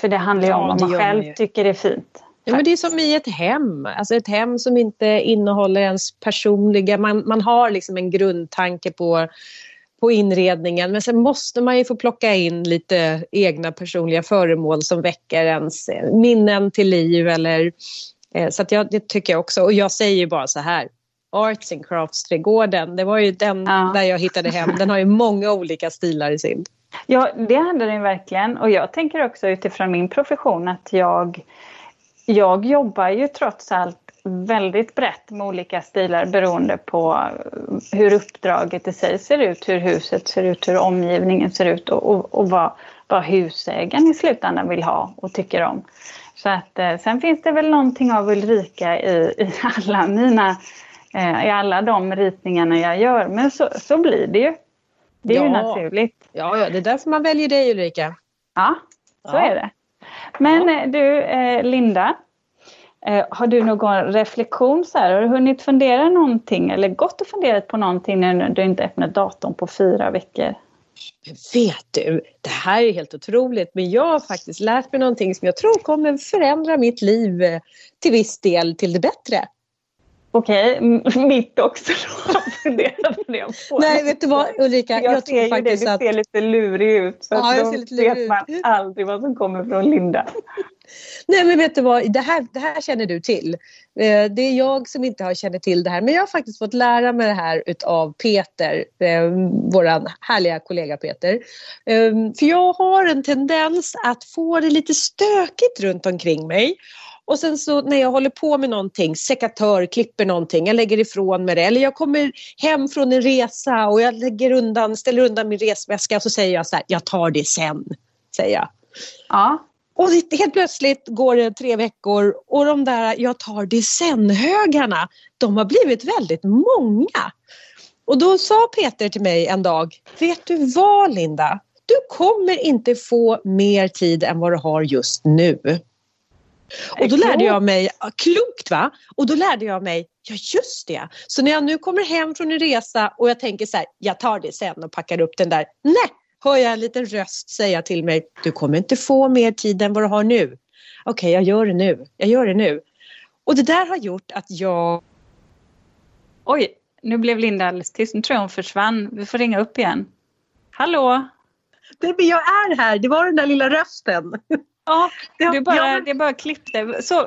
För det handlar ju om vad man själv man tycker är fint. Ja, men det är som i ett hem, alltså ett hem som inte innehåller ens personliga... Man, man har liksom en grundtanke på, på inredningen men sen måste man ju få plocka in lite egna personliga föremål som väcker ens minnen till liv eller Eh, så att jag, det tycker jag också. Och jag säger bara så här. Arts and Crafts-trädgården, det var ju den ja. där jag hittade hem. Den har ju många olika stilar i sin. Ja, det hade den verkligen. Och jag tänker också utifrån min profession att jag, jag jobbar ju trots allt väldigt brett med olika stilar beroende på hur uppdraget i sig ser ut, hur huset ser ut, hur omgivningen ser ut och, och, och vad, vad husägaren i slutändan vill ha och tycker om. Så att, eh, sen finns det väl någonting av Ulrika i, i alla mina eh, i alla de ritningarna jag gör. Men så, så blir det ju. Det är ja. ju naturligt. Ja, ja, det är därför man väljer dig Ulrika. Ja, så ja. är det. Men ja. Eh, du eh, Linda, eh, har du någon reflektion så här? Har du hunnit fundera någonting eller gått och funderat på någonting när du inte öppnat datorn på fyra veckor? vet du, det här är helt otroligt men jag har faktiskt lärt mig någonting som jag tror kommer förändra mitt liv eh, till viss del till det bättre. Okej, okay. mitt också då. Nej, vet du vad Ulrika? Jag, jag ser ju det, du ser lite lurig ut. Så ja, jag ser lite lurig vet man aldrig vad som kommer från Linda. Nej men vet du vad, det här, det här känner du till. Eh, det är jag som inte har känner till det här men jag har faktiskt fått lära mig det här utav Peter, eh, våran härliga kollega Peter. Eh, för jag har en tendens att få det lite stökigt runt omkring mig. Och sen så när jag håller på med någonting, sekatör, klipper någonting, jag lägger ifrån mig det. Eller jag kommer hem från en resa och jag lägger undan, ställer undan min resväska och så säger jag så här, jag tar det sen. Säger jag. Ja. Och helt plötsligt går det tre veckor och de där jag tar det sen-högarna, de har blivit väldigt många. Och då sa Peter till mig en dag, vet du vad Linda? Du kommer inte få mer tid än vad du har just nu. Och då lärde jag mig, klokt va? Och då lärde jag mig, ja just det. Så när jag nu kommer hem från en resa och jag tänker så här, jag tar det sen och packar upp den där. Nej, hör jag en liten röst säga till mig, du kommer inte få mer tid än vad du har nu. Okej, okay, jag gör det nu. Jag gör det nu. Och det där har gjort att jag... Oj, nu blev Linda alldeles tyst. Nu tror jag hon försvann. Vi får ringa upp igen. Hallå? Det, jag är här. Det var den där lilla rösten. Ja, det, bara, ja, men... det bara klippte. Så,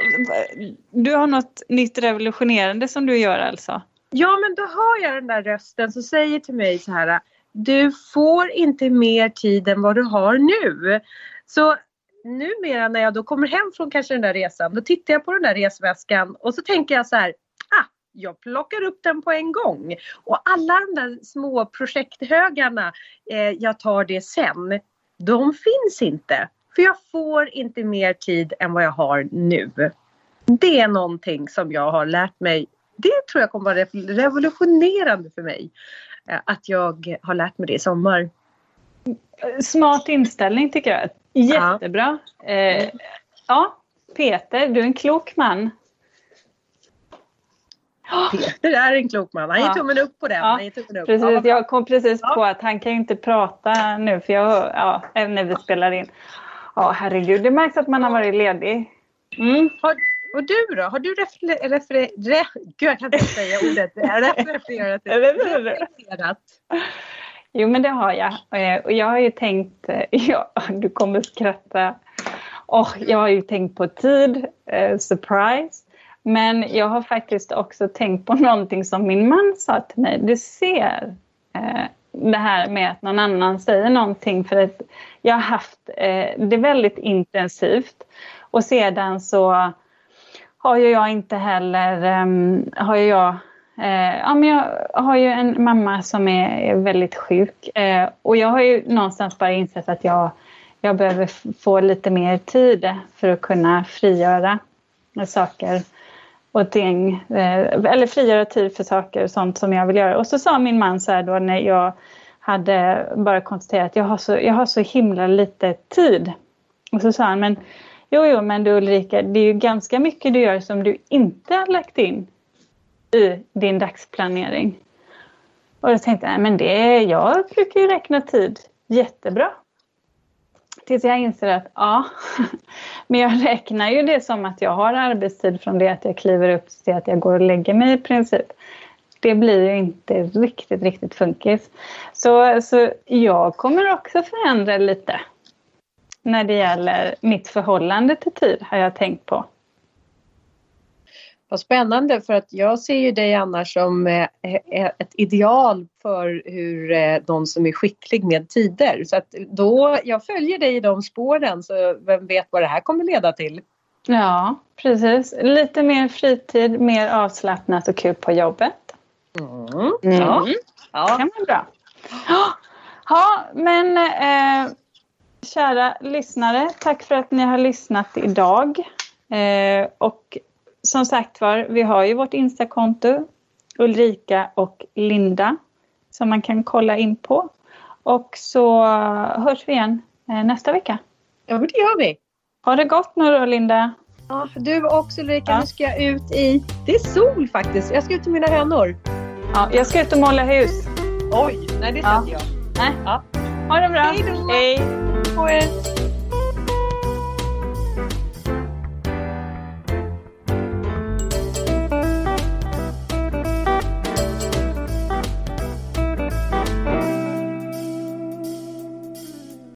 du har något nytt revolutionerande som du gör alltså? Ja, men då hör jag den där rösten som säger till mig så här du får inte mer tid än vad du har nu. Så numera när jag då kommer hem från kanske den där resan, då tittar jag på den där resväskan och så tänker jag så här, ah, jag plockar upp den på en gång. Och alla de där små projekthögarna, eh, jag tar det sen, de finns inte. För jag får inte mer tid än vad jag har nu. Det är någonting som jag har lärt mig. Det tror jag kommer vara revolutionerande för mig. Eh, att jag har lärt mig det i sommar. Smart inställning tycker jag. Jättebra. Ja, eh, ja Peter, du är en klok man. Peter är en klok man. Han ger tummen upp på den. Ja, upp. Precis, jag kom precis på att han kan inte prata nu för jag, ja, när vi spelar in. Ja, herregud. Det märks att man har varit ledig. Mm. Har, och du då? Har du refererat? Refer, re, gud, jag kan inte säga ordet. Refererat. reflekterat? Jo, men det har jag. Eh, och jag har ju tänkt... Eh, ja, du kommer skratta. Oh, jag har ju tänkt på tid, eh, surprise. Men jag har faktiskt också tänkt på någonting som min man sa till mig. Du ser eh, det här med att någon annan säger någonting. För att jag har haft eh, det väldigt intensivt. Och sedan så har ju jag inte heller, um, har jag Eh, ja, men jag har ju en mamma som är, är väldigt sjuk eh, och jag har ju någonstans bara insett att jag, jag behöver få lite mer tid för att kunna frigöra saker och ting. Eh, eller frigöra tid för saker och sånt som jag vill göra. Och så sa min man så här då när jag hade bara konstaterat att jag har så, jag har så himla lite tid. Och så sa han, men jo, jo, men du Ulrika, det är ju ganska mycket du gör som du inte har lagt in i din dagsplanering. Och då tänkte jag, men det, jag brukar ju räkna tid jättebra. Tills jag inser att ja, men jag räknar ju det som att jag har arbetstid från det att jag kliver upp till att jag går och lägger mig i princip. Det blir ju inte riktigt, riktigt funkis. Så, så jag kommer också förändra lite när det gäller mitt förhållande till tid har jag tänkt på. Vad spännande för att jag ser ju dig annars som eh, eh, ett ideal för hur eh, någon som är skicklig med tider. Så att då, jag följer dig i de spåren så vem vet vad det här kommer leda till. Ja, precis. Lite mer fritid, mer avslappnat och kul på jobbet. Mm. Mm. Ja. ja, det kan vara bra. Ja, men eh, kära lyssnare, tack för att ni har lyssnat idag. Eh, och som sagt var, vi har ju vårt Instakonto Ulrika och Linda som man kan kolla in på. Och så hörs vi igen eh, nästa vecka. Ja, men det gör vi. Ha det gott nu då, Linda. Ja, du också Ulrika. Ja. Nu ska jag ut i... Det är sol faktiskt. Jag ska ut till mina hönor. Ja, jag ska ut och måla hus. Oj, nej det ska ja. inte jag. Nej. Ja. Ha det bra. Hej då. Hej.